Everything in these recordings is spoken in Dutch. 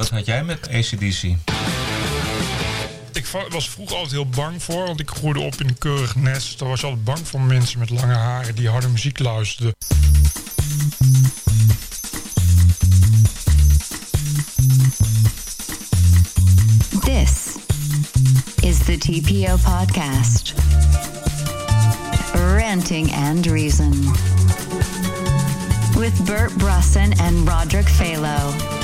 wat had jij met ACDC? Ik was vroeger altijd heel bang voor, want ik groeide op in een keurig nest. Daar was je altijd bang voor mensen met lange haren die harde muziek luisterden. This is the TPO podcast. Ranting and Reason. With Bert Brusson and Roderick Phalo.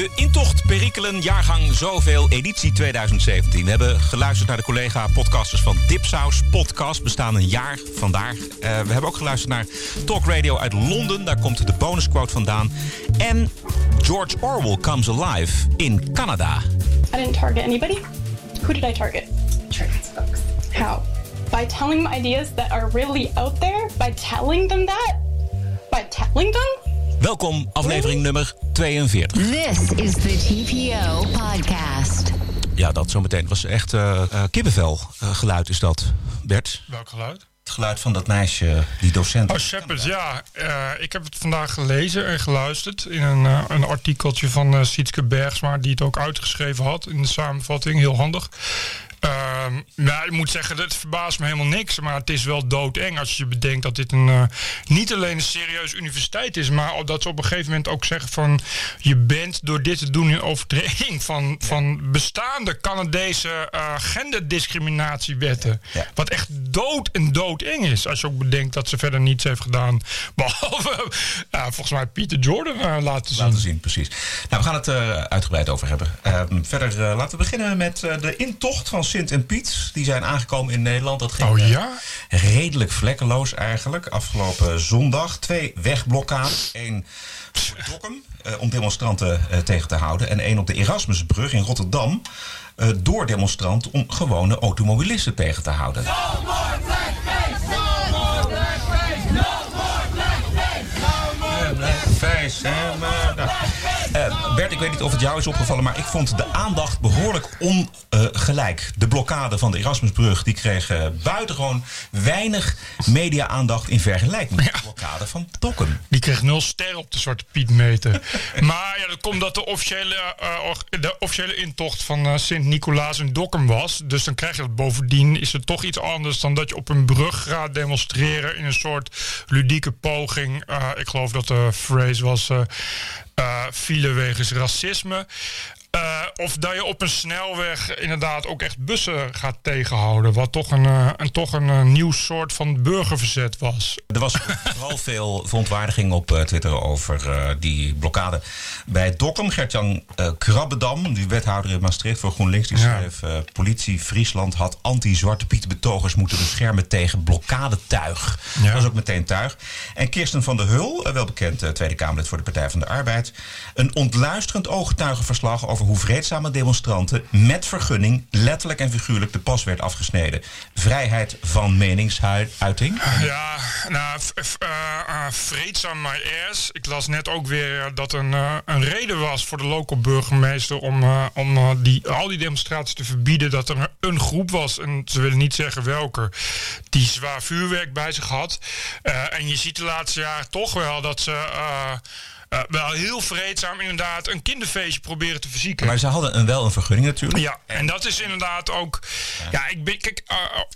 De intocht perikelen jaargang zoveel editie 2017. We hebben geluisterd naar de collega-podcasters van Dipsaus Podcast. Bestaan een jaar vandaag. Uh, we hebben ook geluisterd naar Talk Radio uit Londen. Daar komt de bonusquote vandaan. En George Orwell Comes Alive in Canada. I didn't target anybody. Who did I target? Trans folks. How? By telling them ideas that are really out there? By telling them that? By telling them? Welkom, aflevering nummer 42. This is the TPO podcast. Ja, dat zometeen. Het was echt uh, uh, kippenvel uh, geluid is dat, Bert. Welk geluid? Het geluid van dat meisje, die docent. Oh, Shepard, ja. ik heb het vandaag gelezen en geluisterd in een, een artikeltje van uh, Sietske Bergsma... die het ook uitgeschreven had in de samenvatting. Heel handig. Uh, nou, ik moet zeggen, dat verbaast me helemaal niks. Maar het is wel doodeng als je bedenkt dat dit een, uh, niet alleen een serieuze universiteit is, maar dat ze op een gegeven moment ook zeggen van je bent door dit te doen in overtreding van, ja. van bestaande Canadese uh, genderdiscriminatiewetten. Ja. Wat echt dood en doodeng is. Als je ook bedenkt dat ze verder niets heeft gedaan. Behalve volgens mij Pieter Jordan uh, laten zien. Laten zien, precies. Nou, we gaan het uitgebreid over hebben. Ehm, verder laten we beginnen met de intocht van Sint en Piet. Die zijn aangekomen in Nederland. Dat ging oh, ja? redelijk vlekkeloos eigenlijk. Afgelopen zondag. Twee wegblokkades. Eén voor Dokkum uh, om demonstranten uh, tegen te houden. En één op de Erasmusbrug in Rotterdam. Uh, door demonstranten om gewone automobilisten tegen te houden. No more blackface! No more blackface! No more blackface! No more blackface! No more blackface! Uh, Bert, ik weet niet of het jou is opgevallen, maar ik vond de aandacht behoorlijk ongelijk. Uh, de blokkade van de Erasmusbrug die kreeg uh, buitengewoon weinig media-aandacht in vergelijking met de blokkade van Dokkum. Die kreeg nul sterren op de Zwarte Piet meten. maar ja, dat komt dat de officiële, de officiële intocht van Sint-Nicolaas in Dokkum was. Dus dan krijg je dat bovendien. Is het toch iets anders dan dat je op een brug gaat demonstreren in een soort ludieke poging. ik geloof dat de phrase was. Uh, file wegens racisme. Uh, of dat je op een snelweg inderdaad ook echt bussen gaat tegenhouden. Wat toch een, uh, een, toch een uh, nieuw soort van burgerverzet was. Er was vooral veel verontwaardiging op Twitter over die blokkade bij Dokkum. Gert-Jan Krabbedam, die wethouder in Maastricht voor GroenLinks, die schreef... politie Friesland had anti-Zwarte Piet betogers moeten beschermen tegen blokkadetuig. Ja. Dat was ook meteen tuig. En Kirsten van der Hul, wel bekend Tweede Kamerlid voor de Partij van de Arbeid... een ontluisterend ooggetuigenverslag over hoe vreedzame demonstranten met vergunning letterlijk en figuurlijk de pas werd afgesneden. Vrijheid van meningsuiting. Ja, nou, uh, vreedzaam my ass. Ik las net ook weer dat een, een reden was voor de lokale burgemeester om, om die, al die demonstraties te verbieden. Dat er een groep was, en ze willen niet zeggen welke, die zwaar vuurwerk bij zich had. en je ziet de laatste jaren toch wel dat ze wel heel vreedzaam inderdaad een kinderfeestje proberen te verzieken. Maar ze hadden een, wel een vergunning natuurlijk. Ja, en dat is inderdaad ook... Ja, ik ben... Kijk,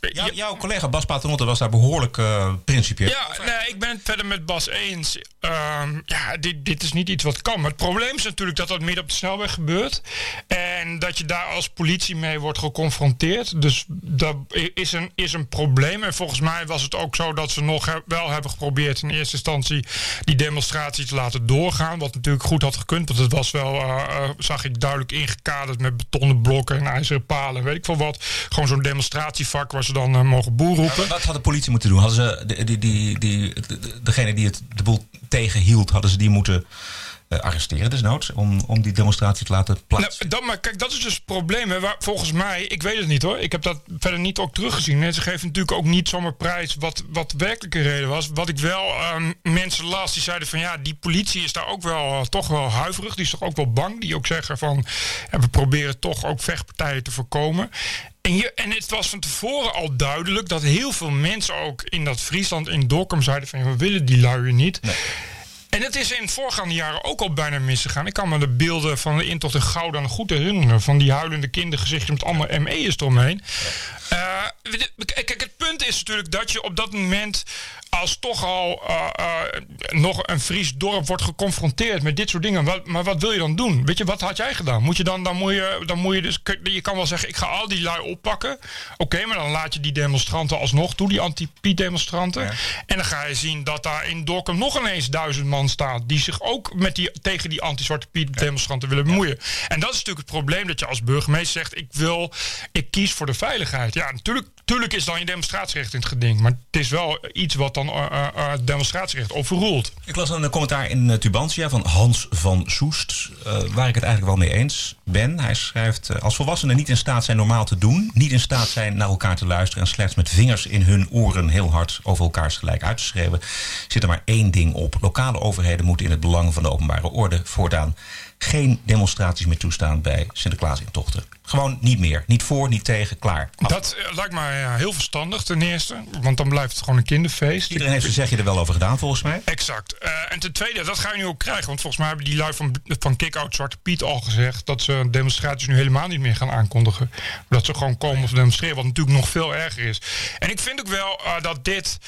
uh, jouw collega Bas Paternotte was daar behoorlijk uh, principieel. Ja, nee, ik ben het verder met Bas eens. Um, ja, dit, dit is niet iets wat kan. Maar het probleem is natuurlijk dat dat midden op de snelweg gebeurt. En dat je daar als politie mee wordt geconfronteerd. Dus dat is een, is een probleem. En volgens mij was het ook zo dat ze nog he wel hebben geprobeerd in eerste instantie die demonstratie te laten door doorgaan. Wat natuurlijk goed had gekund. Want het was wel, uh, zag ik duidelijk ingekaderd met betonnen blokken en ijzeren palen. Weet ik veel wat. Gewoon zo'n demonstratievak waar ze dan uh, mogen boer roepen. wat had de politie moeten doen? Hadden ze die, die, die, die, degene die het de boel tegenhield, hadden ze die moeten arresteren desnoods om, om die demonstratie te laten. Nou, dat, maar kijk, dat is dus het probleem. Hè, waar, volgens mij, ik weet het niet hoor. Ik heb dat verder niet ook teruggezien. En ze geven natuurlijk ook niet zomaar prijs wat, wat werkelijke reden was. Wat ik wel uh, mensen las, die zeiden van ja, die politie is daar ook wel uh, toch wel huiverig. Die is toch ook wel bang. Die ook zeggen van ja, we proberen toch ook vechtpartijen te voorkomen. En, je, en het was van tevoren al duidelijk dat heel veel mensen ook in dat Friesland, in Dokkum, zeiden van we willen die lui niet. En het is in voorgaande jaren ook al bijna misgegaan. Ik kan me de beelden van de intocht in Gouda goed herinneren. Van die huilende kindergezichtjes met allemaal ME'ers eromheen. Uh, kijk, het punt is natuurlijk dat je op dat moment als toch al uh, uh, nog een Fries dorp wordt geconfronteerd met dit soort dingen. Wat, maar wat wil je dan doen? Weet je, wat had jij gedaan? Moet je dan, dan moet je, dan moet je dus, je kan wel zeggen, ik ga al die lui oppakken. Oké, maar dan laat je die demonstranten alsnog toe, die anti-Piet demonstranten. Ja. En dan ga je zien dat daar in Dorkum nog ineens duizend man staat. Die zich ook met die, tegen die anti-Zwarte Piet demonstranten willen bemoeien. Ja. En dat is natuurlijk het probleem dat je als burgemeester zegt, ik wil, ik kies voor de veiligheid. Ja, natuurlijk, natuurlijk is dan je demonstratierecht in het geding. Maar het is wel iets wat dan uh, uh, demonstratierecht overroelt. Ik las een commentaar in Tubantia van Hans van Soest, waar ik het eigenlijk wel mee eens ben. Hij schrijft: Als volwassenen niet in staat zijn normaal te doen, niet in staat zijn naar elkaar te luisteren en slechts met vingers in hun oren heel hard over elkaars gelijk uit te schreeuwen, zit er maar één ding op. Lokale overheden moeten in het belang van de openbare orde voortaan geen demonstraties meer toestaan bij Sinterklaas-intochten. Gewoon niet meer. Niet voor, niet tegen, klaar. Af. Dat uh, lijkt mij heel verstandig ten eerste. Want dan blijft het gewoon een kinderfeest. Iedereen heeft zijn zegje er wel over gedaan volgens mij. Exact. Uh, en ten tweede, dat ga je nu ook krijgen. Want volgens mij hebben die lui van, van Kick-Out Zwarte Piet al gezegd... dat ze demonstraties nu helemaal niet meer gaan aankondigen. Dat ze gewoon komen of demonstreren. Wat natuurlijk nog veel erger is. En ik vind ook wel uh, dat dit...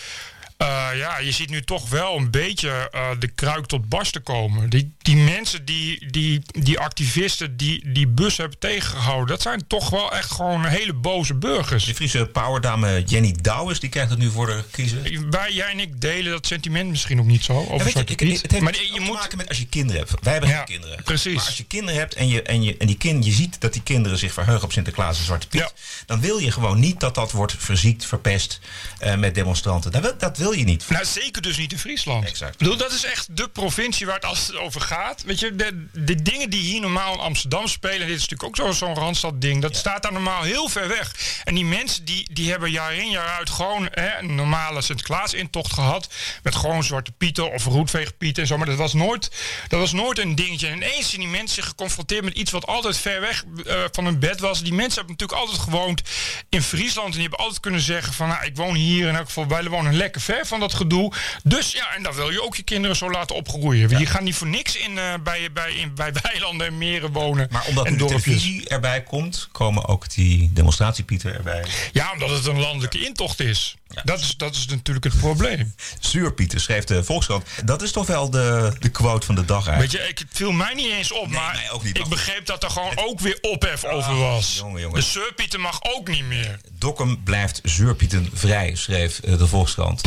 Uh, ja, je ziet nu toch wel een beetje uh, de kruik tot barsten komen. Die, die mensen, die, die, die activisten die die bus hebben tegengehouden... dat zijn toch wel echt gewoon hele boze burgers. De Friese powerdame Jenny Douwes, die krijgt het nu voor de kiezer. Wij, jij en ik delen dat sentiment misschien ook niet zo. Over ja, je, ik, het heeft maar je moet maken met als je kinderen hebt. Wij hebben ja, geen kinderen. Precies. Maar als je kinderen hebt en je, en je, en die kind, je ziet dat die kinderen zich verheugen op Sinterklaas en Zwarte Piet... Ja. dan wil je gewoon niet dat dat wordt verziekt, verpest uh, met demonstranten. Dat wil, dat wil je niet. Nou, zeker dus niet in Friesland. Exact. Ik bedoel, dat is echt de provincie waar het als het over gaat. Weet je, de, de dingen die hier normaal in Amsterdam spelen, dit is natuurlijk ook zo'n zo Randstad-ding, dat ja. staat daar normaal heel ver weg. En die mensen die, die hebben jaar in jaar uit gewoon hè, een normale Sinterklaas-intocht gehad. Met gewoon Zwarte Pieten of Roetveegpieten en zo. Maar dat was, nooit, dat was nooit een dingetje. En ineens zien die mensen geconfronteerd met iets wat altijd ver weg uh, van hun bed was. Die mensen hebben natuurlijk altijd gewoond in Friesland. En die hebben altijd kunnen zeggen van, nou, ik woon hier in elk geval, wij wonen lekker ver van dat gedoe. Dus ja, en dan wil je ook je kinderen zo laten opgroeien. Ja. Je gaat niet voor niks in, uh, bij, bij, in, bij weilanden en meren wonen. Maar omdat de televisie erbij komt, komen ook die demonstratiepieten erbij. Ja, omdat het een landelijke intocht is. Ja. Dat, is, dat is natuurlijk het probleem. Zuurpieten, schreef de Volkskrant. Dat is toch wel de, de quote van de dag eigenlijk. Weet je, ik, het viel mij niet eens op, nee, maar ook niet, ik begreep dat er gewoon het... ook weer ophef oh, over was. Jongen, jongen. De Surpieten mag ook niet meer. Dokkum blijft Zuurpieten vrij, schreef de Volkskrant.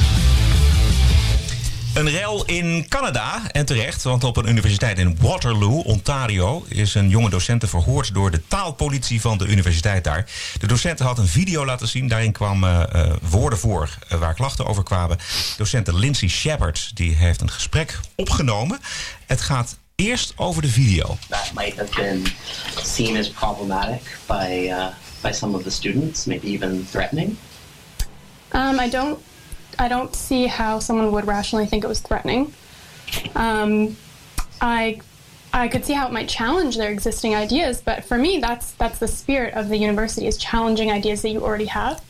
Een rel in Canada, en terecht, want op een universiteit in Waterloo, Ontario, is een jonge docent verhoord door de taalpolitie van de universiteit daar. De docent had een video laten zien, daarin kwamen uh, woorden voor uh, waar klachten over kwamen. Docent Lindsay Shepard die heeft een gesprek opgenomen. Het gaat eerst over de video. That might have been seen as problematic by, uh, by some of the students, maybe even threatening. Um, I don't I don't see how someone would rationally think it was threatening. Um, I I could see how it might challenge their existing ideas, but for me, that's that's the spirit of the university is challenging ideas that you already have.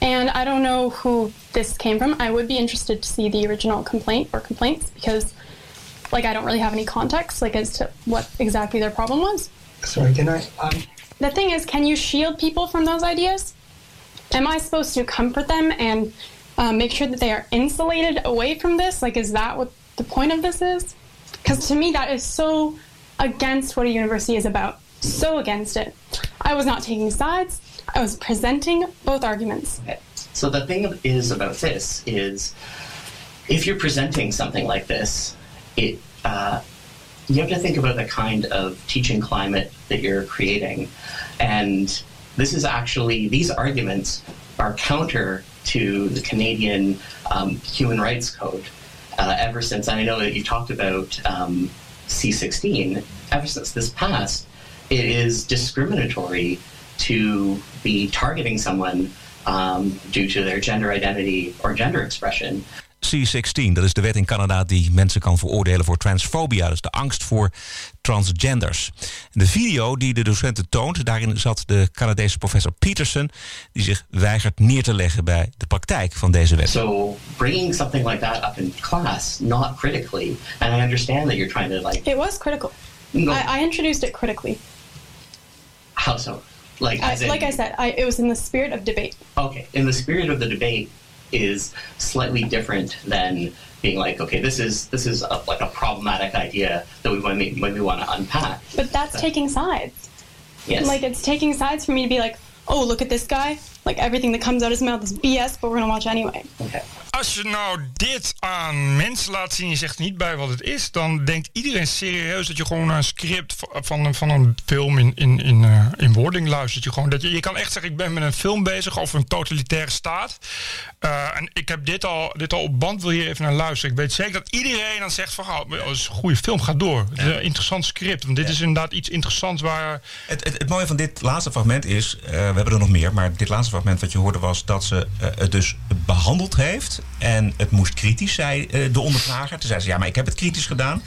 And I don't know who this came from. I would be interested to see the original complaint or complaints because, like, I don't really have any context, like, as to what exactly their problem was. Sorry, can I? Um... The thing is, can you shield people from those ideas? Am I supposed to comfort them and um, make sure that they are insulated away from this? Like, is that what the point of this is? Because to me, that is so against what a university is about. So against it. I was not taking sides. I was presenting both arguments. So the thing is about this is, if you're presenting something like this, it uh, you have to think about the kind of teaching climate that you're creating, and this is actually these arguments are counter to the Canadian um, Human Rights Code. Uh, ever since, I know that you talked about um, C16, ever since this passed, it is discriminatory to be targeting someone um, due to their gender identity or gender expression. C-16. Dat is de wet in Canada die mensen kan veroordelen voor transfobia. Dus de angst voor transgenders. De video die de docenten toont, daarin zat de Canadese professor Peterson... die zich weigert neer te leggen bij de praktijk van deze wet. So bringing something like that up in class, not critically, and I understand that you're trying to like It was critical. No. I, I introduced it critically. how so, like I, as in- like I said, I, it was in the spirit of debate. okay, in the spirit of the debate is slightly different than being like, okay, this is this is a, like a problematic idea that we want to maybe want to unpack. But that's taking sides. Yes, Like it's taking sides for me to be like, oh, look at this guy. Like everything that comes out of his mouth is BS, but we're gonna watch anyway. okay. Als je nou dit aan mensen laat zien, je zegt niet bij wat het is, dan denkt iedereen serieus dat je gewoon naar een script van- een- van een film in, in, in, eh, in wording luistert. Je, gewoon, dat je, je kan echt zeggen, ik ben met een film bezig over een totalitaire staat. Eh, en ik heb dit al, dit al op band, wil je even naar luisteren. Ik weet zeker dat iedereen dan zegt van, oh, dat is een goede film, ga door. Het is een interessant script, want dit is inderdaad iets interessants waar... Het, het, het mooie van dit laatste fragment is, eh, we hebben er nog meer, maar dit laatste fragment wat je hoorde was dat ze het dus behandeld heeft. En het moest kritisch, zei eh, de ondervrager. Toen zei ze, ja, maar ik heb het kritisch gedaan.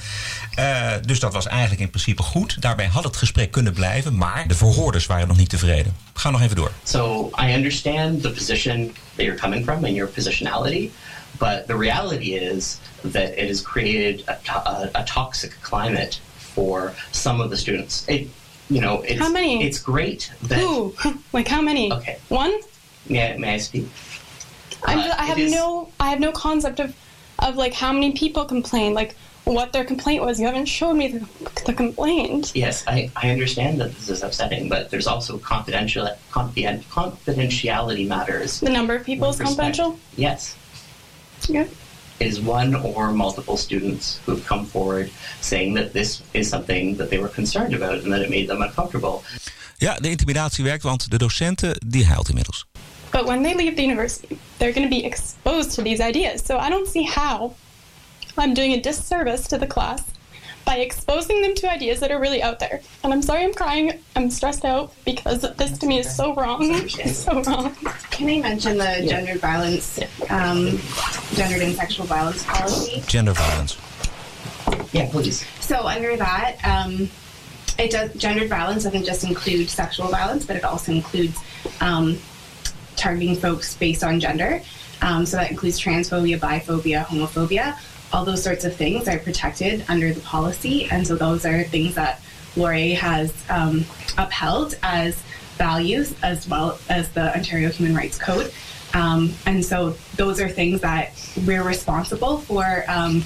Eh, dus dat was eigenlijk in principe goed. Daarbij had het gesprek kunnen blijven, maar de verhoorders waren nog niet tevreden. Ga nog even door. So I understand the position that you're coming from and your positionality, but the reality is that it has created a, to- a, a toxic climate for some of the students. It, you know, it's, How many? it's great that. Ooh, like how many? Okay. One? May, I- may I speak? I'm just, I have is- no I have no concept of of like how many people complained, like what their complaint was. You haven't showed me the, the complaint. Yes, I, I understand that this is upsetting, but there's also confidential confident, confidentiality matters. The number of people is confidential. Yes, Yeah. is one or multiple students who've come forward saying that this is something that they were concerned about and that it made them uncomfortable. Ja, de intimidatie werkt, want de docenten die huilt inmiddels. But when they leave the university, they're going to be exposed to these ideas. So I don't see how I'm doing a disservice to the class by exposing them to ideas that are really out there. And I'm sorry I'm crying. I'm stressed out because this to me is so wrong. It's so wrong. Can I mention the gendered violence, um, gendered and sexual violence policy? Gender violence. Yeah, please. So under that, um, it does gendered violence doesn't just include sexual violence, but it also includes um, targeting folks based on gender. Um, so that includes transphobia, biphobia, homophobia. All those sorts of things are protected under the policy, and so those are things that Laurier has um, upheld as values, as well as the Ontario Human Rights Code. Um, and so those are things that we're responsible for um,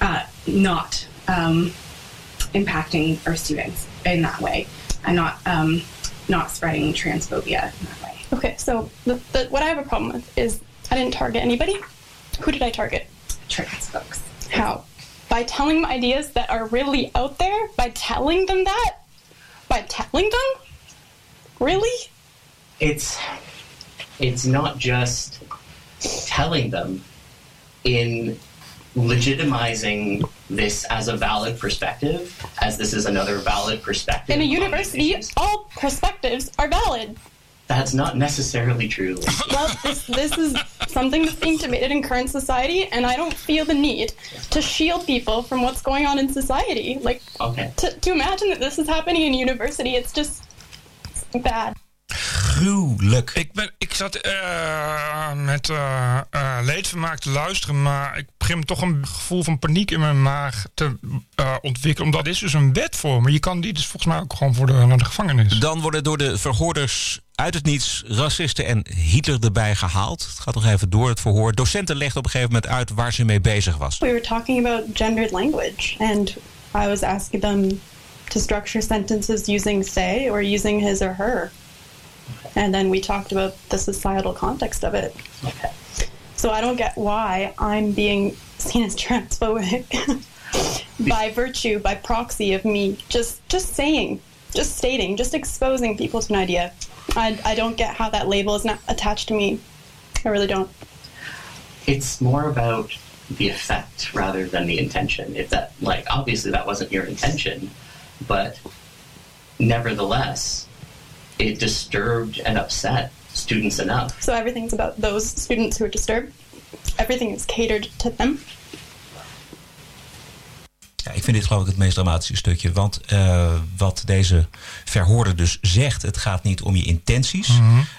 uh, not um, impacting our students in that way, and not um, not spreading transphobia in that way. Okay, so the, the, what I have a problem with is I didn't target anybody. Who did I target? Trans folks. How? By telling them ideas that are really out there? By telling them that? By telling them? Really? It's it's not just telling them in legitimizing this as a valid perspective, as this is another valid perspective. In a university, all perspectives are valid. That's not necessarily true. Well, this, this is something that's being debated in current society, and I don't feel the need to shield people from what's going on in society. Like, Okay. to, to imagine that this is happening in university, it's just bad. Gruwelijk. Ik, ben, ik zat eh, met eh, eh, leedvermaak te luisteren, maar ik begin toch een gevoel van paniek in mijn maag te eh, ontwikkelen. Omdat is dus een wet voor me. Je kan die dus volgens mij ook gewoon voor de, naar de gevangenis. Dan worden door de verhoorders uit het niets racisten en Hitler erbij gehaald. Het gaat nog even door het verhoor. Docenten legden op een gegeven moment uit waar ze mee bezig was. We were talking about gendered language, and I was asking them to structure sentences using they or using his or her. And then we talked about the societal context of it. Okay. So I don't get why I'm being seen as transphobic by virtue, by proxy of me just just saying, just stating, just exposing people to an idea. I, I don't get how that label is not attached to me. I really don't. It's more about the effect rather than the intention. If that, like, obviously that wasn't your intention, but nevertheless, it disturbed and upset students enough. So everything's about those students who are disturbed. everything is catered to them. Ja, ik vind dit geloof ik het meest dramatische stukje. Want eh, wat deze verhoorder dus zegt... het gaat niet om je intenties.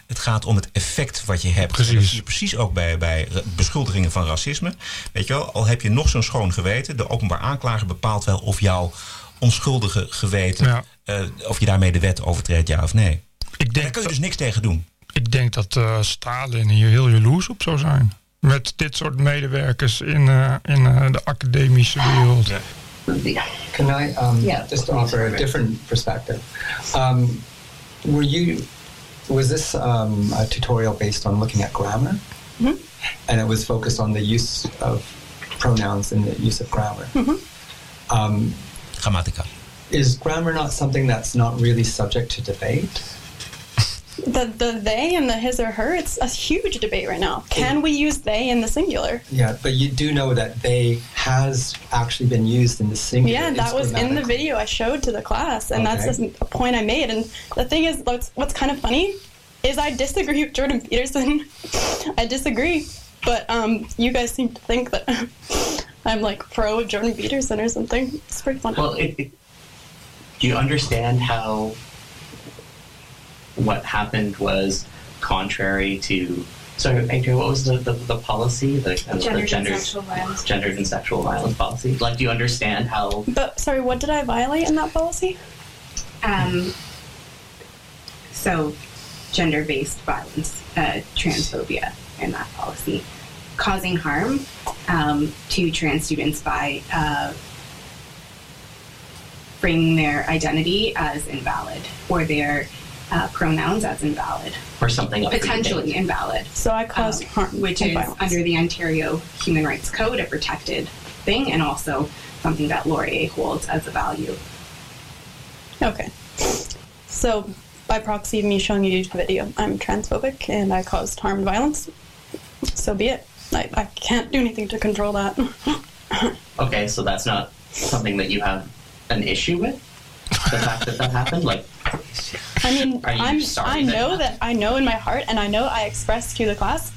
Het gaat om het effect wat je hebt. Precies. En dat zie je precies ook bij, bij beschuldigingen van racisme. Weet je wel, al heb je nog zo'n schoon geweten... de openbaar aanklager bepaalt wel of jouw onschuldige geweten... Ja. eh, of je daarmee de wet overtreedt, ja of nee. Ik Daar denk, kun je dus niks tegen doen. Ik denk dat eh, Stalin hier heel jaloers op zou zijn. Met dit soort medewerkers in, eh, in eh, de academische wereld. Can I um, Yeah, just offer a different perspective? Um, were you was this um, a tutorial based on looking at grammar, and it was focused on the use of pronouns and the use of grammar? Um, Grammatica. is grammar not something that's not really subject to debate? The the they and the his or her, it's a huge debate right now. Can we use they in the singular? Yeah, but you do know that they has actually been used in the singular. Yeah, that was in the video I showed to the class, and that's Okay. just a point I made. And the thing is, what's, what's kind of funny is I disagree with Jordan Peterson. I disagree, but um, you guys seem to think that I'm like pro Jordan Peterson or something. It's pretty funny. Well, it, it, do you understand how what happened was contrary to? Sorry, Adrian, what was the, the, the policy? The, uh, the Gendered and gendered- sexual violence. gendered and sexual violence policy. Like, do you understand how? but sorry, what did I violate in that policy? Um, so, gender based violence, uh, transphobia in that policy, causing harm um, to trans students by uh, framing their identity as invalid or their uh, pronouns as invalid, or something of potentially invalid. So I caused um, harm, which is violence. under the Ontario Human Rights Code a protected thing, and also something that Laurier holds as a value. Okay. So, by proxy of me showing you the video, I'm transphobic and I caused harm and violence. So be it. I, I can't do anything to control that. Okay, so that's not something that you have an issue with. The fact that that happened, like, I mean, I'm, I know happened? that I know in my heart, and I know I expressed to the class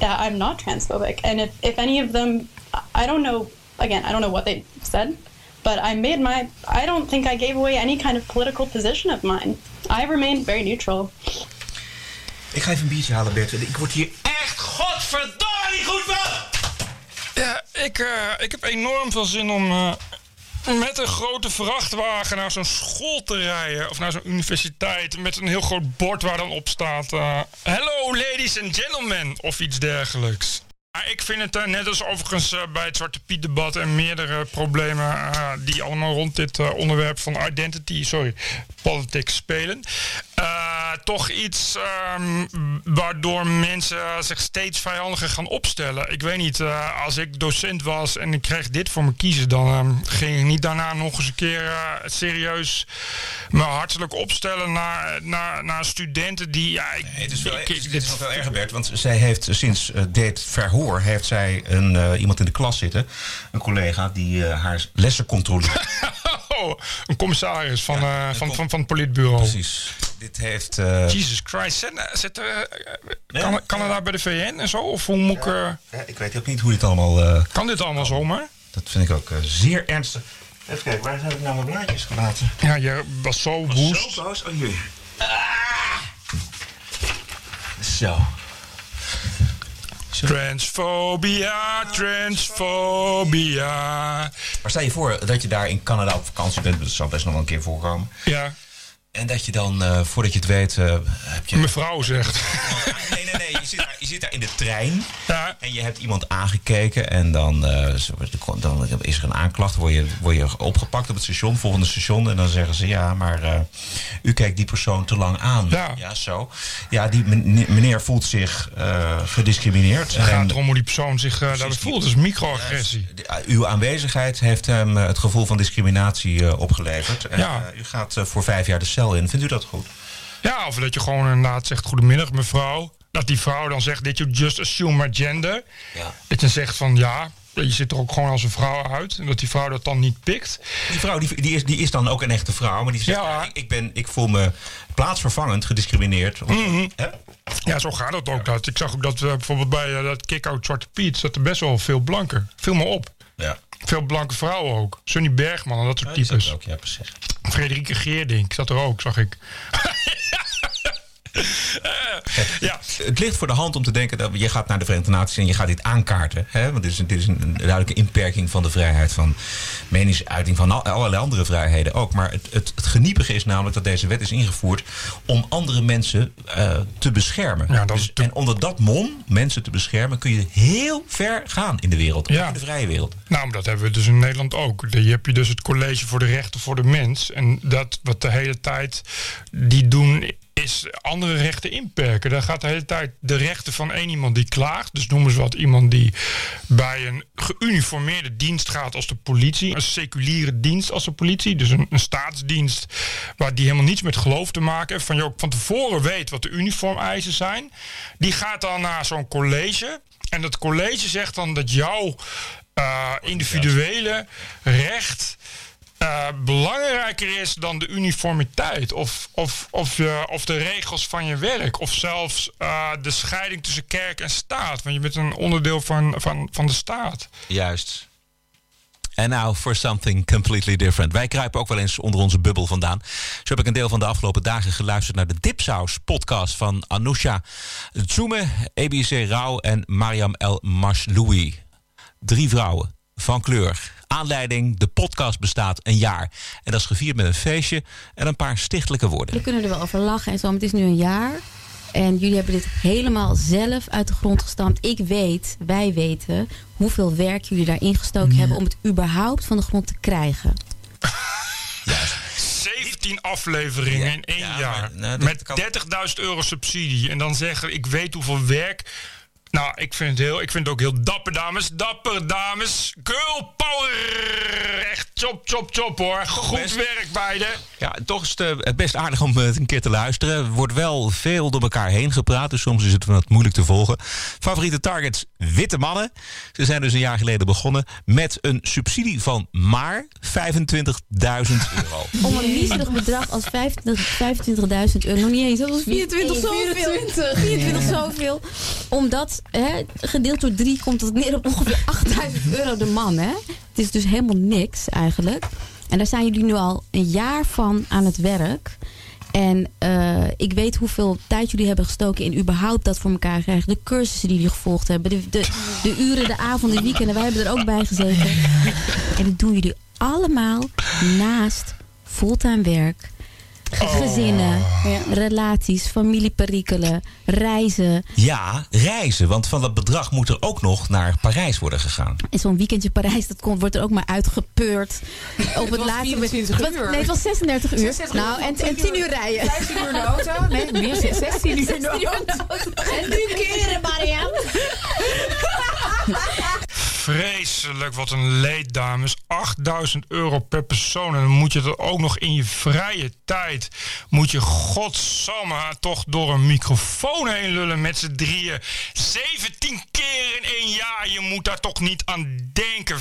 that I'm not transphobic. And if, if any of them, I don't know, again, I don't know what they said, but I made my, I don't think I gave away any kind of political position of mine. I remained very neutral. Ik ga even een biertje halen, Bert. Ik word hier echt godverdomme niet goed van! Ja, ik, eh, ik heb enorm veel zin om eh, met een grote vrachtwagen naar zo'n school te rijden. Of naar zo'n universiteit. Met een heel groot bord waar dan op staat... eh, Hello ladies and gentlemen. Of iets dergelijks. Maar ik vind het eh, net als overigens eh, bij het Zwarte Piet debat en meerdere problemen eh, die allemaal rond dit onderwerp van identity, sorry, politics spelen. toch iets ehm, waardoor mensen zich steeds vijandiger gaan opstellen. Ik weet niet, als ik docent was en ik kreeg dit voor me kiezen, dan ehm, ging ik niet daarna nog eens een keer serieus me hartelijk opstellen naar, naar, naar studenten die. Ja, ik, Nee, het is, wel, ik- het is, dit- dit is nog wel erger, Bert. Want zij heeft sinds dit verhoor... heeft zij een, eh, iemand in de klas zitten. Een collega die eh, haar lessen controleert. Oh, een commissaris van, Ja, eh, van, van, van het politbureau. Precies. Dit heeft... Jesus Christ. Zit, zit, Ja. kan, Canada bij de VN en zo? Of hoe moet ik... ja, ik weet ook niet hoe dit allemaal... kan dit allemaal zomaar? dat vind ik ook zeer ernstig. Even kijken, waar heb ik nou mijn blaadjes gelaten? Ja, je was zo woest. Zo boos. Oh, hier. Ah! Zo. Transfobia, transfobia. Maar stel je voor dat je daar in Canada op vakantie bent. Dat zal best nog wel een keer voorkomen. Ja, En dat je dan, eh, voordat je het weet, eh, heb je... mevrouw zegt. Nee, nee. Je zit, daar, je zit daar in de trein. Ja, En je hebt iemand aangekeken en dan, zo- dan is er een aanklacht. Word je, word je opgepakt op het station, volgende station. En dan zeggen ze, ja, maar eh, u kijkt die persoon te lang aan. Ja. zo. Ja, die men- meneer voelt zich eh, gediscrimineerd. het gaat erom hoe die persoon zich uh, daarbij voelt. Dat is microagressie. uh, uw aanwezigheid heeft hem het gevoel van discriminatie opgeleverd. En, Ja. u gaat voor vijf jaar de cel in. Vindt u dat goed? Ja, of dat je gewoon inderdaad zegt: Goedemiddag, mevrouw. Dat die vrouw dan zegt: Did you just assume my gender? Ja. Dat je zegt van ja, je zit er ook gewoon als een vrouw uit. En dat die vrouw dat dan niet pikt. Die vrouw die, die, is, die is dan ook een echte vrouw, maar die zegt: Ja. ik, ik, ben, ik voel me plaatsvervangend gediscrimineerd. Of- Mhm. Hè? Ja, zo gaat het ook. Dat. Ik zag ook dat eh, bijvoorbeeld bij eh, dat kick-out Zwarte Piet zat er best wel veel blanken. Viel me op. Ja. Veel blanke vrouwen ook. Sunny Bergman en dat soort Ja, types. ook, ja, precies. Frederike Geerdink zat er ook, zag ik. ja, Het ligt voor de hand om te denken dat je gaat naar de Verenigde Naties en je gaat dit aankaarten. Hè? Want dit is, dit is een, duidelijke inperking van de vrijheid van meningsuiting, van al- allerlei andere vrijheden ook. Maar het, het, het geniepige is namelijk dat deze wet is ingevoerd om andere mensen eh, te beschermen. Ja, dat Dus- te- En onder dat mom, mensen te beschermen, kun je heel ver gaan in de wereld. ook Ja. in de vrije wereld. nou, maar dat hebben we dus in Nederland ook. Je hebt je dus het College voor de Rechten voor de Mens. En dat wat de hele tijd die doen is andere rechten inperken. Daar gaat de hele tijd de rechten van één iemand die klaagt. Dus noemen ze wat iemand die bij een geuniformeerde dienst gaat als de politie. Een seculiere dienst als de politie. Dus een, een staatsdienst waar die helemaal niets met geloof te maken heeft. Van je ook van tevoren weet wat de uniformeisen zijn. Die gaat dan naar zo'n college. En dat college zegt dan dat jouw eh, individuele recht eh, belangrijker is dan de uniformiteit. Of, of, of, of de regels van je werk. Of zelfs eh, de scheiding tussen kerk en staat. Want je bent een onderdeel van, van, van de staat. Juist. En now for something completely different. Wij kruipen ook wel eens onder onze bubbel vandaan. Zo heb ik een deel van de afgelopen dagen geluisterd naar de Dipsaus podcast van Anousha Tsume, EBC Rauw en Mariam El Mashloui. Drie vrouwen van kleur. Aanleiding, de podcast bestaat een jaar. En dat is gevierd met een feestje en een paar stichtelijke woorden. We kunnen er wel over lachen en zo, maar het is nu een jaar. En jullie hebben dit helemaal zelf uit de grond gestampt. Ik weet, wij weten, hoeveel werk jullie daarin gestoken hebben om het überhaupt van de grond te krijgen. 17 afleveringen in één ja, jaar. maar, nou, met kan- 30.000 euro subsidie. En dan zeggen, ik weet hoeveel werk. Nou, ik vind het, heel, ik vind het ook heel dapper, dames. Dapper, dames. Girl power. Echt chop, chop, chop, hoor. Goed best. werk, beiden. Ja, toch is het eh, het best aardig om het een keer te luisteren. Er wordt wel veel door elkaar heen gepraat, dus soms is het wat moeilijk te volgen. Favoriete targets, witte mannen. Ze zijn dus een jaar geleden begonnen met een subsidie van maar 25.000 euro. Om een miserig bedrag als 25 25.000 euro, nog niet eens, dat was 24 zoveel. 24 zoveel. Omdat, hè, gedeeld door drie komt het neer op ongeveer 8000 euro de man. Hè? Het is dus helemaal niks eigenlijk. En daar zijn jullie nu al een jaar van aan het werk. En eh, ik weet hoeveel tijd jullie hebben gestoken in überhaupt dat voor elkaar krijgen. De cursussen die jullie gevolgd hebben. De, de, de uren, de avonden, de weekenden. Wij hebben er ook bij gezeten. En dat doen jullie allemaal naast fulltime werk. Gezinnen, relaties, familieperikelen, reizen. Ja, reizen. Want van dat bedrag moet er ook nog naar Parijs worden gegaan. En zo'n weekendje Parijs, dat komt, wordt er ook maar uitgepeurd. Op het, was laatste 24 het was- uur. Nee, het was 36 uur. 36 uur, nou, en, van en 10 10 uur rijden. 15 uur in de auto. Nee, meer 16 uur in de auto. En nu keren, Mariam. Vreselijk, wat een leed, dames. 8000 euro per persoon. En dan moet je er ook nog in je vrije tijd. Moet je godsamme toch door een microfoon heen lullen met z'n drieën. 17 keer in één jaar. Je moet daar toch niet aan denken.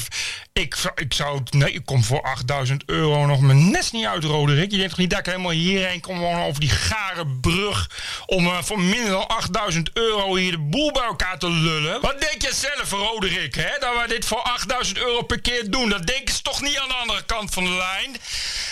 Ik, zou- ik zou. Nee, ik kom voor 8000 euro nog mijn nest niet uit, Roderick. Je denkt toch niet dat ik helemaal hierheen kom over die gare brug. om eh, voor minder dan 8000 euro hier de boel bij elkaar te lullen? Wat denk je zelf, Roderick, hè? Dat we dit voor 8000 euro per keer doen? Dat denken ze toch niet aan de andere kant van de lijn?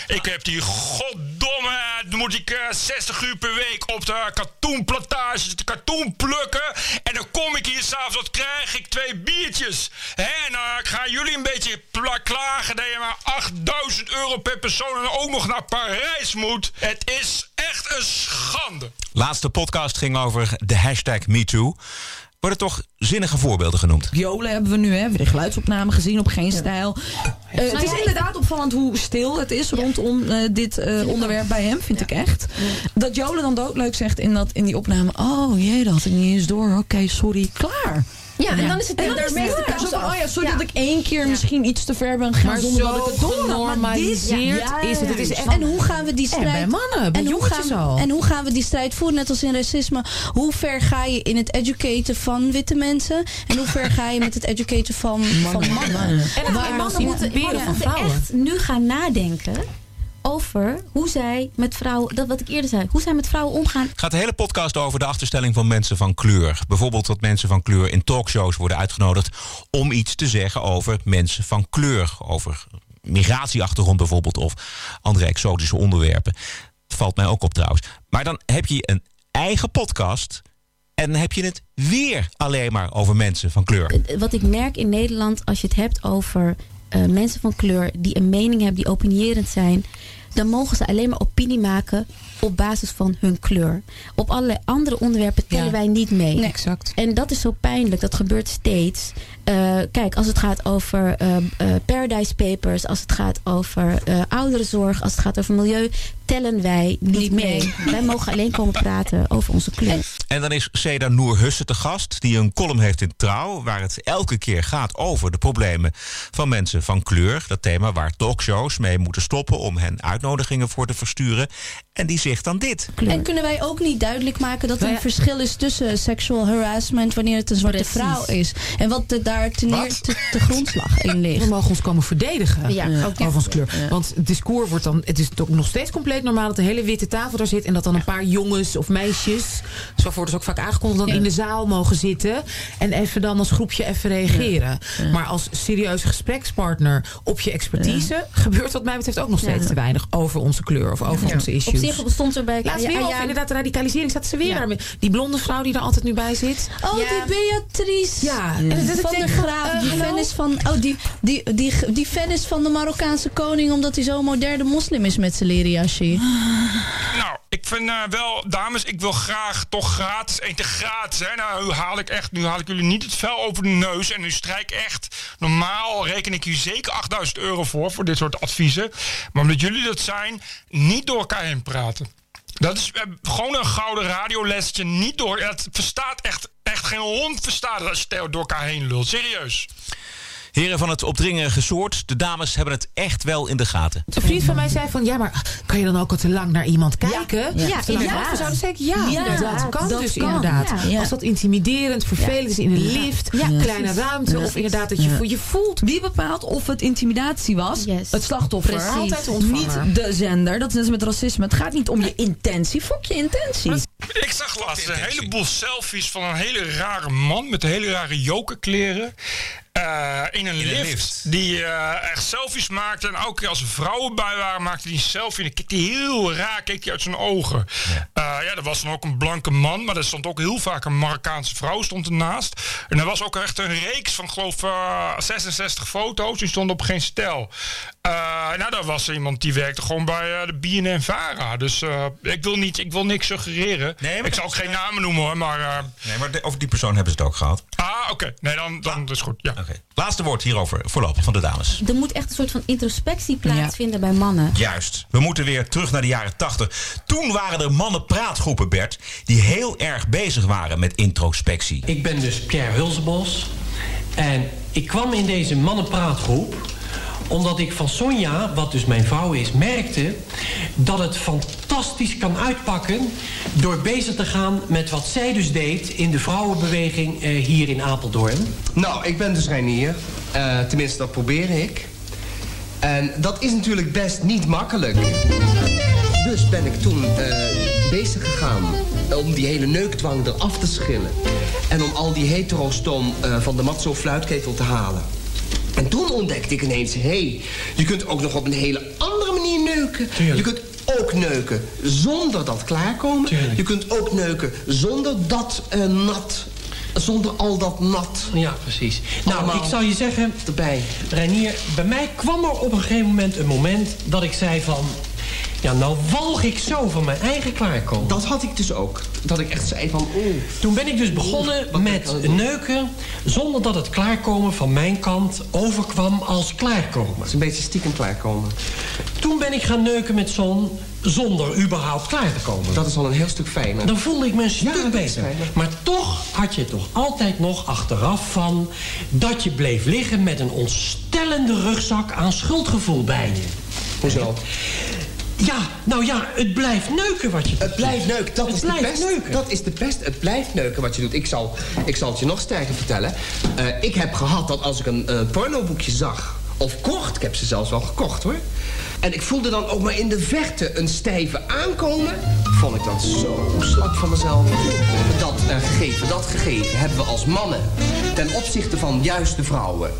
Ik heb die goddomme. dan moet ik eh, 60 uur per week op de katoenplantages de katoen plukken. En dan kom ik hier s'avonds, wat krijg ik? Twee biertjes. Hè? En dan gaan jullie een beetje klagen dat je maar 8000 euro per persoon en ook nog naar Parijs moet. Het is echt een schande. Laatste podcast ging over de hashtag MeToo. Worden toch zinnige voorbeelden genoemd? Violen hebben we nu, hè. We hebben de geluidsopname gezien op Geen Stijl. Eh, het is inderdaad opvallend hoe stil het is rondom eh, dit eh, onderwerp bij hem, vind ik echt. Dat Jolen dan doodleuk zegt in, dat, in die opname... Oh jee, dat had ik niet eens door. Oké, sorry. Klaar. Ja, en dan is het en dan is het van, oh ja, sorry dat ik één keer misschien iets te ver ben gegaan Maar zonder zo dat ik het door had. Maar dit- genormaliseerd Ja, is het. Het is echt- En hoe gaan we die En strijd... bij mannen, bij en hoe, jongetjes gaan, al. en hoe gaan we die strijd voeren, net als in racisme? Hoe ver ga je in het educaten van witte mensen? En hoe ver ga je met het educaten van mannen? Van mannen? En Waar- mannen moeten, moeten echt nu gaan nadenken over hoe zij met vrouwen, dat wat ik eerder zei, hoe zij met vrouwen omgaan. gaat de hele podcast over de achterstelling van mensen van kleur. Bijvoorbeeld dat mensen van kleur in talkshows worden uitgenodigd om iets te zeggen over mensen van kleur. Over migratieachtergrond bijvoorbeeld of andere exotische onderwerpen. Valt mij ook op trouwens. Maar dan heb je een eigen podcast en dan heb je het weer alleen maar over mensen van kleur. Eh, Wat ik merk in Nederland, als je het hebt over eh, mensen van kleur die een mening hebben, die opinierend zijn, dan mogen ze alleen maar opinie maken op basis van hun kleur. Op allerlei andere onderwerpen tellen Ja. wij niet mee. Exact. En dat is zo pijnlijk. Dat gebeurt steeds. Eh, kijk, als het gaat over eh, Paradise Papers, als het gaat over ouderenzorg, als het gaat over milieu, tellen wij niet, mee. wij mogen alleen komen praten over onze kleur. En dan is Seda Noor Hussen te gast, die een column heeft in Trouw... waar het elke keer gaat over de problemen van mensen van kleur. Dat thema waar talkshows mee moeten stoppen... om hen uitnodigingen voor te versturen. En die zegt dan dit. En kunnen wij ook niet duidelijk maken dat er een verschil is tussen sexual harassment wanneer het een zwarte Precies. vrouw is? En wat de, daar ten neer te, grondslag in ligt? We mogen ons komen verdedigen Ja, eh, ja. over onze kleur. Want het discours wordt dan... Het is toch nog steeds normaal dat de hele witte tafel daar zit... en dat dan een paar jongens of meisjes... zo wordt dus ook vaak aangekondigd... dan in de zaal mogen zitten... en even dan als groepje even reageren. Maar als serieuze gesprekspartner op je expertise... gebeurt wat mij betreft ook nog steeds te weinig... over onze kleur of over onze issues. Op zich bestond er bij Laatst ja, weer ja, over inderdaad de radicalisering. Staat ze weer Ja. daar met die blonde vrouw die er altijd nu bij zit. Oh, die Beatrice Ja, van van, Graaf. eh, die hallo? fan is van, oh, die, die, die, die fan is van de Marokkaanse koning omdat hij zo'n moderne moslim is met zijn leren jasje. Nou, ik vind eh, wel, dames, ik wil graag toch gratis eten gratis. Hè. Nou, nu haal ik echt, nu haal ik jullie niet het vel over de neus en nu strijk echt. Normaal reken ik hier zeker 8000 euro voor, voor dit soort adviezen. Maar omdat jullie dat zijn, niet door elkaar heen praten. Dat is eh, gewoon een gouden radiolesje, niet door. Het verstaat echt, echt geen hond verstaat als je door elkaar heen lult. Serieus. Heren van het opdringerige soort, de dames hebben het echt wel in de gaten. Een vriend van mij zei van, ja, maar kan je dan ook al te lang naar iemand kijken? Ja, lang inderdaad. wachten? zouden zeggen, ja, Ja, dat kan dat dus kan. inderdaad. Ja. Ja. Als dat intimiderend, vervelend is in een lift, Ja, kleine ruimte, of inderdaad dat je, Ja. voelt- je voelt... Wie bepaalt of het intimidatie was? Yes. Het slachtoffer. Precies. Altijd. Niet de zender. Dat is net met racisme. Het gaat niet om je intentie. Fok je intentie. Ik zag laatst een heleboel selfies van een hele rare man met hele rare jokerkleren. Eh, in een In een lift. Die eh, echt selfies maakte. En elke keer als er vrouwen bij waren, maakte hij een selfie. En dan keek hij heel raar keek hij uit zijn ogen. Ja. ja, er was dan ook een blanke man. Maar er stond ook heel vaak een Marokkaanse vrouw stond ernaast. En er was ook echt een reeks van, geloof eh 66 foto's. Die stonden op geen stijl. Eh, nou, daar was iemand die werkte gewoon bij eh, de BNN-Vara. Dus eh, ik, wil niet, ik wil niks suggereren. Nee, ik zal ook is, geen eh, namen noemen hoor. Maar, eh, Nee, maar de- over die persoon hebben ze het ook gehad. ah, oké. Nee, dan, dan is het goed. Ja. Laatste woord hierover voorlopig van de dames. Er moet echt een soort van introspectie plaatsvinden bij mannen. Juist. We moeten weer terug naar de jaren 80. Toen waren er mannenpraatgroepen, Bert, die heel erg bezig waren met introspectie. Ik ben dus Pierre Hulsebos. En ik kwam in deze mannenpraatgroep omdat ik van Sonja, wat dus mijn vrouw is, merkte dat het fantastisch kan uitpakken door bezig te gaan met wat zij dus deed in de vrouwenbeweging eh, hier in Apeldoorn. Nou, ik ben dus Reinier. Eh, tenminste, dat probeer ik. En dat is natuurlijk best niet makkelijk. Dus ben ik toen eh, bezig gegaan om die hele neukdwang eraf te schillen. En om al die heterostoom eh, van de matzo fluitketel te halen. En toen ontdekte ik ineens, hé, hey, je kunt ook nog op een hele andere manier neuken. Je kunt ook neuken zonder dat klaarkomen. Je kunt ook neuken zonder dat eh, nat, zonder al dat nat. Ja, precies. Nou, Allemaal ik zal je zeggen, erbij. Reinier, bij mij kwam er op een gegeven moment een moment dat ik zei van... Ja, nou walg ik zo van mijn eigen klaarkomen. Dat had ik dus ook. Dat ik echt zei van, oeh. Toen ben ik dus begonnen met neuken zonder dat het klaarkomen van mijn kant overkwam als klaarkomen. Het is een beetje stiekem klaarkomen. Toen ben ik gaan neuken met Son zonder überhaupt klaar te komen. Dat is al een heel stuk fijner. Dan voelde ik me een stuk beter. Maar toch had je toch altijd nog achteraf van... dat je bleef liggen met een ontstellende rugzak aan schuldgevoel bij je. Hoezo? Ja, nou ja, het blijft neuken wat je Het blijft neuken, dat Het is de pest. neuken. Dat is de pest. Het blijft neuken wat je doet. Ik zal, ik zal het je nog sterker vertellen. Eh, ik heb gehad dat als ik een eh, pornoboekje zag... of kocht, ik heb ze zelfs wel gekocht hoor... en ik voelde dan ook maar in de verte een stijve aankomen... vond ik dat zo slap van mezelf. Dat eh, gegeven, dat gegeven hebben we als mannen... ten opzichte van juist de vrouwen...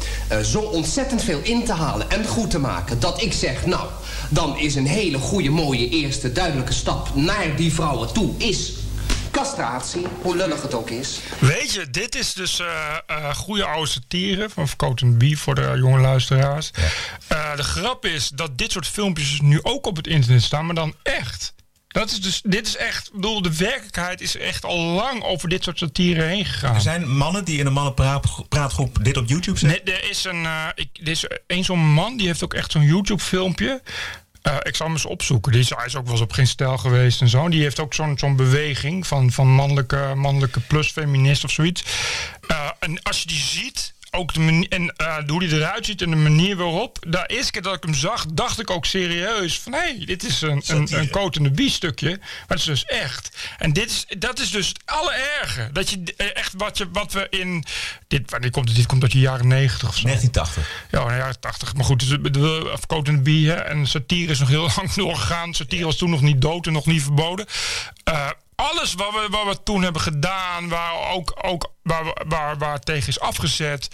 zo ontzettend veel in te halen en goed te maken... dat ik zeg, nou, dan is een hele goede, mooie eerste duidelijke stap... naar die vrouwen toe, is castratie, hoe lullig het ook is. Weet je, dit is dus eh eh, goede oude satire van Verkoten B voor de jonge luisteraars. Eh, de grap is dat dit soort filmpjes dus nu ook op het internet staan, maar dan echt. Dat is dus, dit is echt, ik bedoel, de werkelijkheid is echt al lang over dit soort satire heen gegaan. Er zijn mannen die in een mannenpraatgroep dit op YouTube zetten. Nee, er is een, eh, ik, er is een zo'n man die heeft ook echt zo'n YouTube-filmpje. Eh, ik zal hem eens opzoeken. Die is, hij is ook wel eens op geen stijl geweest en zo. Die heeft ook zo'n zo'n beweging van, van mannelijke, mannelijke plus feminist of zoiets. Eh, en als je die ziet, ook de manier, en eh, hoe die eruit ziet en de manier waarop. De eerste keer dat ik hem zag, dacht ik ook serieus van hé, hey, dit is een, een, een coat de stukje. Maar het is dus echt. En dit is, dat is dus het allererge. Dat je eh, echt wat, je, wat we in. Dit, wanneer komt? Dit komt uit de jaren 90 of zo. 1980. Ja, de jaren 80. Maar goed, dus, de- de- of Coat the Bee. Hè, en satire is nog heel lang doorgegaan. Satire was toen nog niet dood en nog niet verboden. Alles wat we, wat we toen hebben gedaan, waar ook, ook waar, waar, waar tegen is afgezet,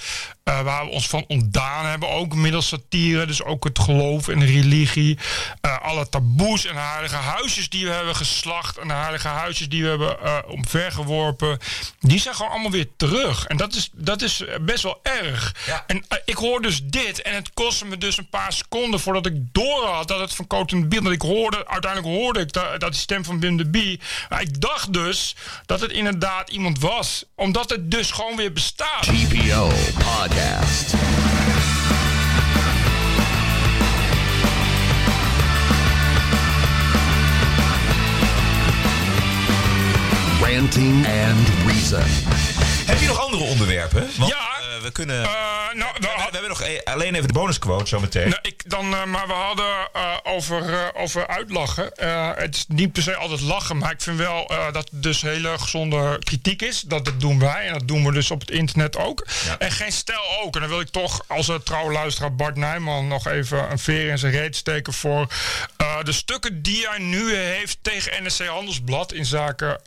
eh, waar we ons van ontdaan hebben, ook middels satire, dus ook het geloof en de religie, eh, alle taboes en heilige huisjes die we hebben geslacht en de heilige huisjes die we hebben eh omvergeworpen, die zijn gewoon allemaal weer terug. En dat is, dat is best wel erg. En ik hoor dus dit en het kostte me dus een paar seconden voordat ik door had dat het van the Bee, want ik hoorde, uiteindelijk hoorde ik dat, dat die stem van Wim de Bie, maar ik dacht dus dat het inderdaad iemand was, omdat het dus gewoon weer bestaat. TPO Podcast. Ranting and Reason. Heb je nog andere onderwerpen? Want, Ja. eh, we kunnen. nou, we, we nog e- alleen even de bonusquote zo meteen. Nou, ik dan, eh, maar we hadden eh, over, eh, over uitlachen. Het is niet per se altijd lachen, maar ik vind wel dat het dus hele gezonde kritiek is. Dat, dat doen wij en dat doen we dus op het internet ook. En geen stijl ook. En dan wil ik toch als uh, trouwe luisteraar Bart Nijman nog even een veer in zijn reet steken voor de stukken die hij nu heeft tegen NSC Handelsblad in zaken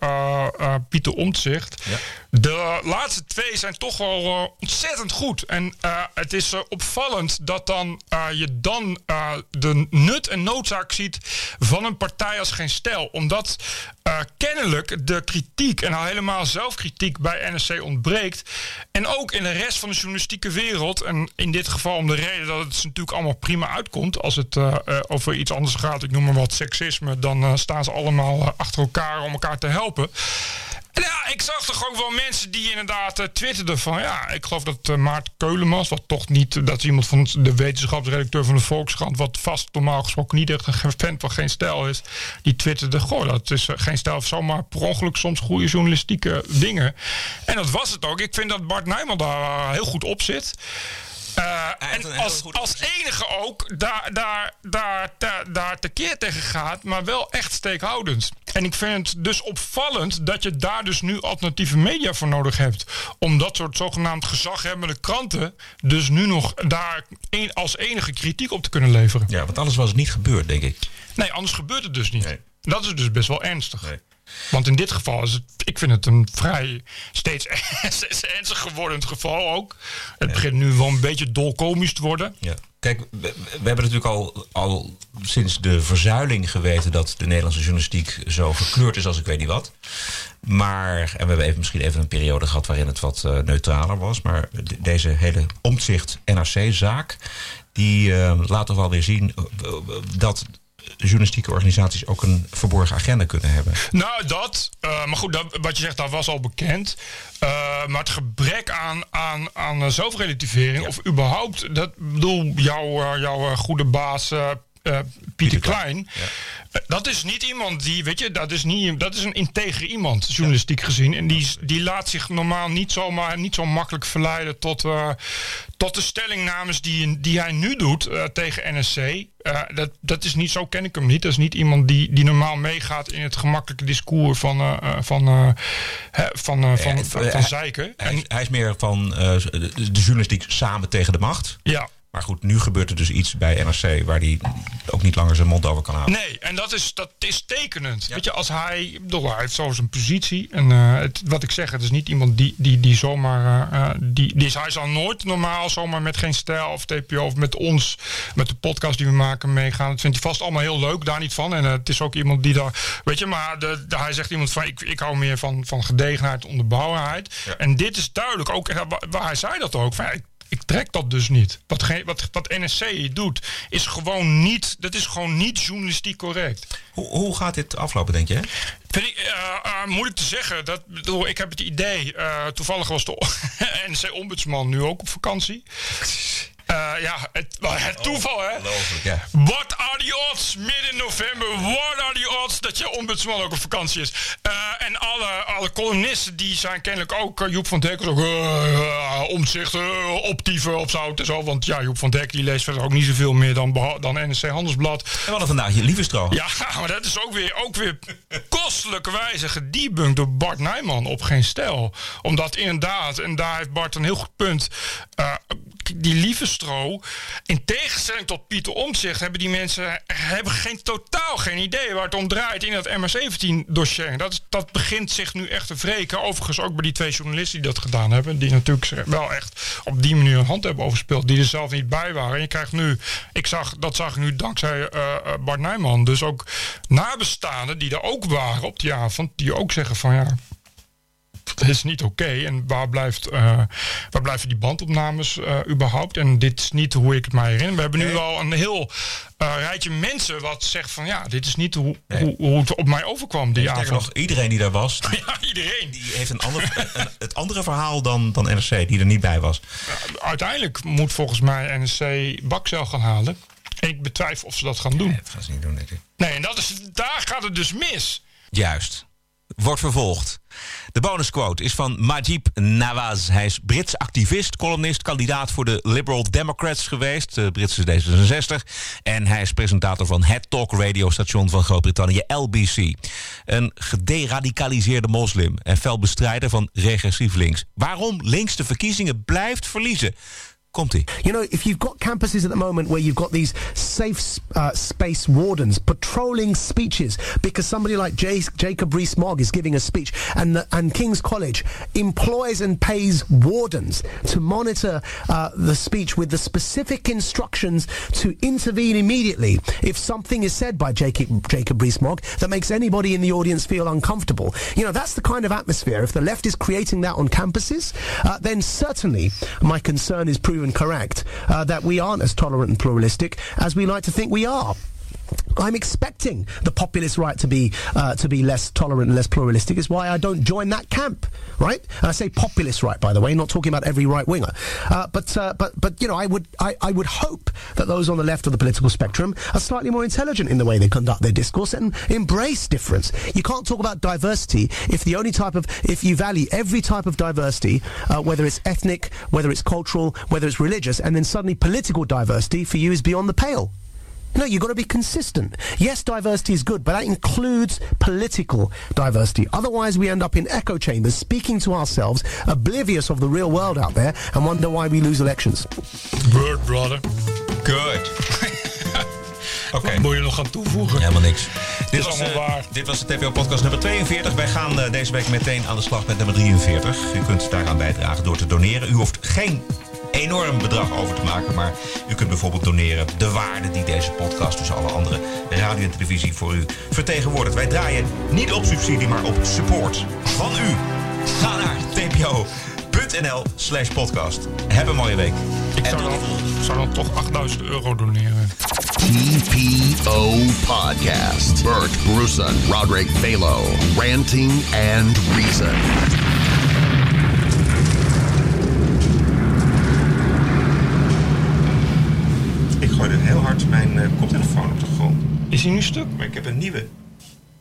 Pieter Omtzigt. De laatste twee zijn toch wel ontzettend goed. En het is opvallend dat dan, eh, je dan eh, de nut en noodzaak ziet van een partij als geen stijl. Omdat eh, kennelijk de kritiek en al helemaal zelfkritiek bij NSC ontbreekt. En ook in de rest van de journalistieke wereld. En in dit geval om de reden dat het natuurlijk allemaal prima uitkomt. Als het over iets anders gaat, ik noem maar wat seksisme. Dan staan ze allemaal achter elkaar om elkaar te helpen. En ja, ik zag toch ook wel mensen die inderdaad eh, twitterden van... ja, ik geloof dat eh, Maarten Keulemans, wat toch niet... dat is iemand van de wetenschapsredacteur van de Volkskrant... wat vast normaal gesproken niet echt een fan van Geen Stijl is... die twitterde, goh, dat is eh, Geen Stijl... zomaar per ongeluk soms goede journalistieke dingen. En dat was het ook. Ik vind dat Bart Nijman daar eh, heel goed op zit... Eh, en als, als enige ook daar, daar, daar, daar, daar tekeer tegen gaat, maar wel echt steekhoudend. En ik vind het dus opvallend dat je daar dus nu alternatieve media voor nodig hebt. Om dat soort zogenaamd gezaghebbende kranten dus nu nog daar een, als enige kritiek op te kunnen leveren. Ja, want anders was het niet gebeurd, denk ik. Nee, anders gebeurt het dus niet. Dat is dus best wel ernstig. Want in dit geval is het, ik vind het een vrij steeds, steeds ernstig geworden geval ook. Het begint nu wel een beetje dolkomisch te worden. Ja. Kijk, we, we hebben natuurlijk al, al sinds de verzuiling geweten dat de Nederlandse journalistiek zo verkleurd is als ik weet niet wat. Maar, en we hebben even, misschien even een periode gehad waarin het wat eh, neutraler was. Maar de- deze hele omzicht NRC-zaak, die eh, laat toch wel weer zien eh, dat journalistieke organisaties ook een verborgen agenda kunnen hebben. Nou, dat. eh, maar goed, dat, wat je zegt, dat was al bekend. Eh, maar het gebrek aan, aan, aan eh, zelfrelativering, of überhaupt, dat bedoel, jouw, jouw goede baas. Eh, Pieter Klein. Eh, Dat is niet iemand die, weet je, dat is, niet, dat is een integer iemand, journalistiek gezien. En die, die laat zich normaal niet zomaar, niet zo makkelijk verleiden tot, eh, tot de stellingnames die, die hij nu doet eh, tegen NSC. Dat, dat is niet, zo ken ik hem niet. Dat is niet iemand die, die normaal meegaat in het gemakkelijke discours van, van, van, van, van, van hij- Zeiken. Hij, is- hij is meer van de, de journalistiek samen tegen de macht. Ja. Maar goed, nu gebeurt er dus iets bij NRC waar hij ook niet langer zijn mond over kan houden. Nee, en dat is, dat is tekenend. Weet je, als hij, bedoel, hij heeft zo zijn positie. En eh, het, wat ik zeg, het is niet iemand die, die, die zomaar. eh, eh, die, die, is- hij zal nooit normaal zomaar met geen stijl of TPO of met ons, met de podcast die we maken, meegaan. Dat vindt hij vast allemaal heel leuk, daar niet van. En het is ook iemand die daar. Weet je, maar de, de- hij zegt iemand van: ik, ik hou meer van, van gedegenheid, onderbouwenheid. En dit is duidelijk ook. wa- Waar hij zei dat ook. Van, ja, ik, ik trek dat dus niet. Wat, wat, wat NSC doet, is gewoon niet. Dat is gewoon niet journalistiek correct. Hoe, hoe gaat dit aflopen, denk je? Vind ik eh, eh, moeilijk te zeggen. Dat, bedoel, ik heb het idee. eh, toevallig was de NC-ombudsman nu ook op vakantie. Eh, ja, het, het toeval, hè? ja. What are the odds? Midden november. What are the odds dat je ombudsman ook op vakantie is? Eh, en alle, alle columnisten die zijn kennelijk ook... eh, Joep van Dek is ook uh, omzicht, uh, optieven op zout en zo. Want ja, Joep van Dek die leest verder ook niet zoveel meer dan, dan NSC Handelsblad. En we hadden vandaag je lieve stro. Ja, maar dat is ook weer, ook weer kostelijke wijze gedebunked door Bart Nijman op geen stijl. Omdat inderdaad, en daar heeft Bart een heel goed punt. die lieve in tegenstelling tot Pieter Omtzigt, hebben die mensen hebben geen, totaal geen idee waar het om draait in dat MR17-dossier. Dat, dat begint zich nu echt te wreken. Overigens ook bij die twee journalisten die dat gedaan hebben. Die natuurlijk wel echt op die manier een hand hebben overspeeld. Die er zelf niet bij waren. En je krijgt nu, ik zag, dat zag ik nu dankzij eh, eh, Bart Nijman. Dus ook nabestaanden die er ook waren op die avond. Die ook zeggen van ja, dat is niet oké. En waar, blijft, eh, waar blijven die bandopnames eh, überhaupt? En dit is niet hoe ik het mij herinner. We hebben nu al een heel eh, rijtje mensen wat zegt van... ja, dit is niet hoe, hoe, hoe het op mij overkwam die avond. nog, iedereen die daar was, Ja, iedereen. die heeft een ander, een- het andere verhaal dan, dan NRC, die er niet bij was. Uiteindelijk moet volgens mij NSC bakcel gaan halen. Ik betwijfel of ze dat gaan doen. Dat gaan ze niet doen, denk ik. Nee, en dat is, daar gaat het dus mis. Juist. Wordt vervolgd. De bonusquote is van Majib Nawaz. Hij is Brits activist, columnist, kandidaat voor de Liberal Democrats geweest, de Britse D66. En hij is presentator van het talk radiostation van Groot-Brittannië, LBC. Een gederadicaliseerde moslim en fel bestrijder van regressief links. Waarom links de verkiezingen blijft verliezen? You know, if you've got campuses at the moment where you've got these safe uh, space wardens patrolling speeches because somebody like J- Jacob Rees-Mogg is giving a speech, and the, and King's College employs and pays wardens to monitor uh, the speech with the specific instructions to intervene immediately if something is said by Jacob Jacob Rees-Mogg that makes anybody in the audience feel uncomfortable. You know, that's the kind of atmosphere. If the left is creating that on campuses, uh, then certainly my concern is proven correct uh, that we aren't as tolerant and pluralistic as we like to think we are. I'm expecting the populist right to be uh, to be less tolerant and less pluralistic. Is why I don't join that camp, right? And I say populist right, by the way, not talking about every right winger. Uh, but uh, but but you know, I would I, I would hope that those on the left of the political spectrum are slightly more intelligent in the way they conduct their discourse and embrace difference. You can't talk about diversity if the only type of if you value every type of diversity, uh, whether it's ethnic, whether it's cultural, whether it's religious, and then suddenly political diversity for you is beyond the pale. No, you've got to be consistent. Yes, diversity is good, but that includes political diversity. Otherwise, we end up in echo chambers, speaking to ourselves, oblivious of the real world out there, and wonder why we lose elections. Word, brother. Good. Oké. Moet je nog gaan toevoegen? Helemaal niks. Dit is was, allemaal eh, waar. dit was de TPO-podcast nummer 42. Wij gaan eh, deze week meteen aan de slag met nummer 43. U kunt daaraan bijdragen door te doneren. U hoeft geen enorm bedrag over te maken, maar u kunt bijvoorbeeld doneren de waarde die deze podcast tussen alle andere radio en televisie voor u vertegenwoordigt. Wij draaien niet op subsidie, maar op support van u. Ga naar tpo.nl slash podcast. Heb een mooie week. Ik zou dan, zou dan toch 8000 euro doneren. TPO Podcast. Bert Bruson, Roderick Balo, Ranting and Reason. Heel hard mijn eh, koptelefoon op de grond. Is hij nu stuk? Maar ik heb een nieuwe.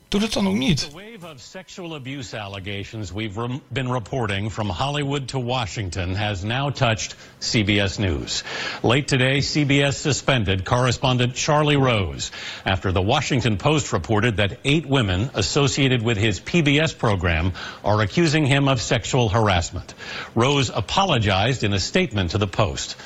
Doe dat dan ook niet. wave of sexual abuse allegations we've rem- been reporting from Hollywood to Washington has now touched CBS News. Late today, CBS suspended correspondent Charlie Rose after the Washington Post reported that eight women associated with his PBS program are accusing him of sexual harassment. Rose apologized in a statement to the Post.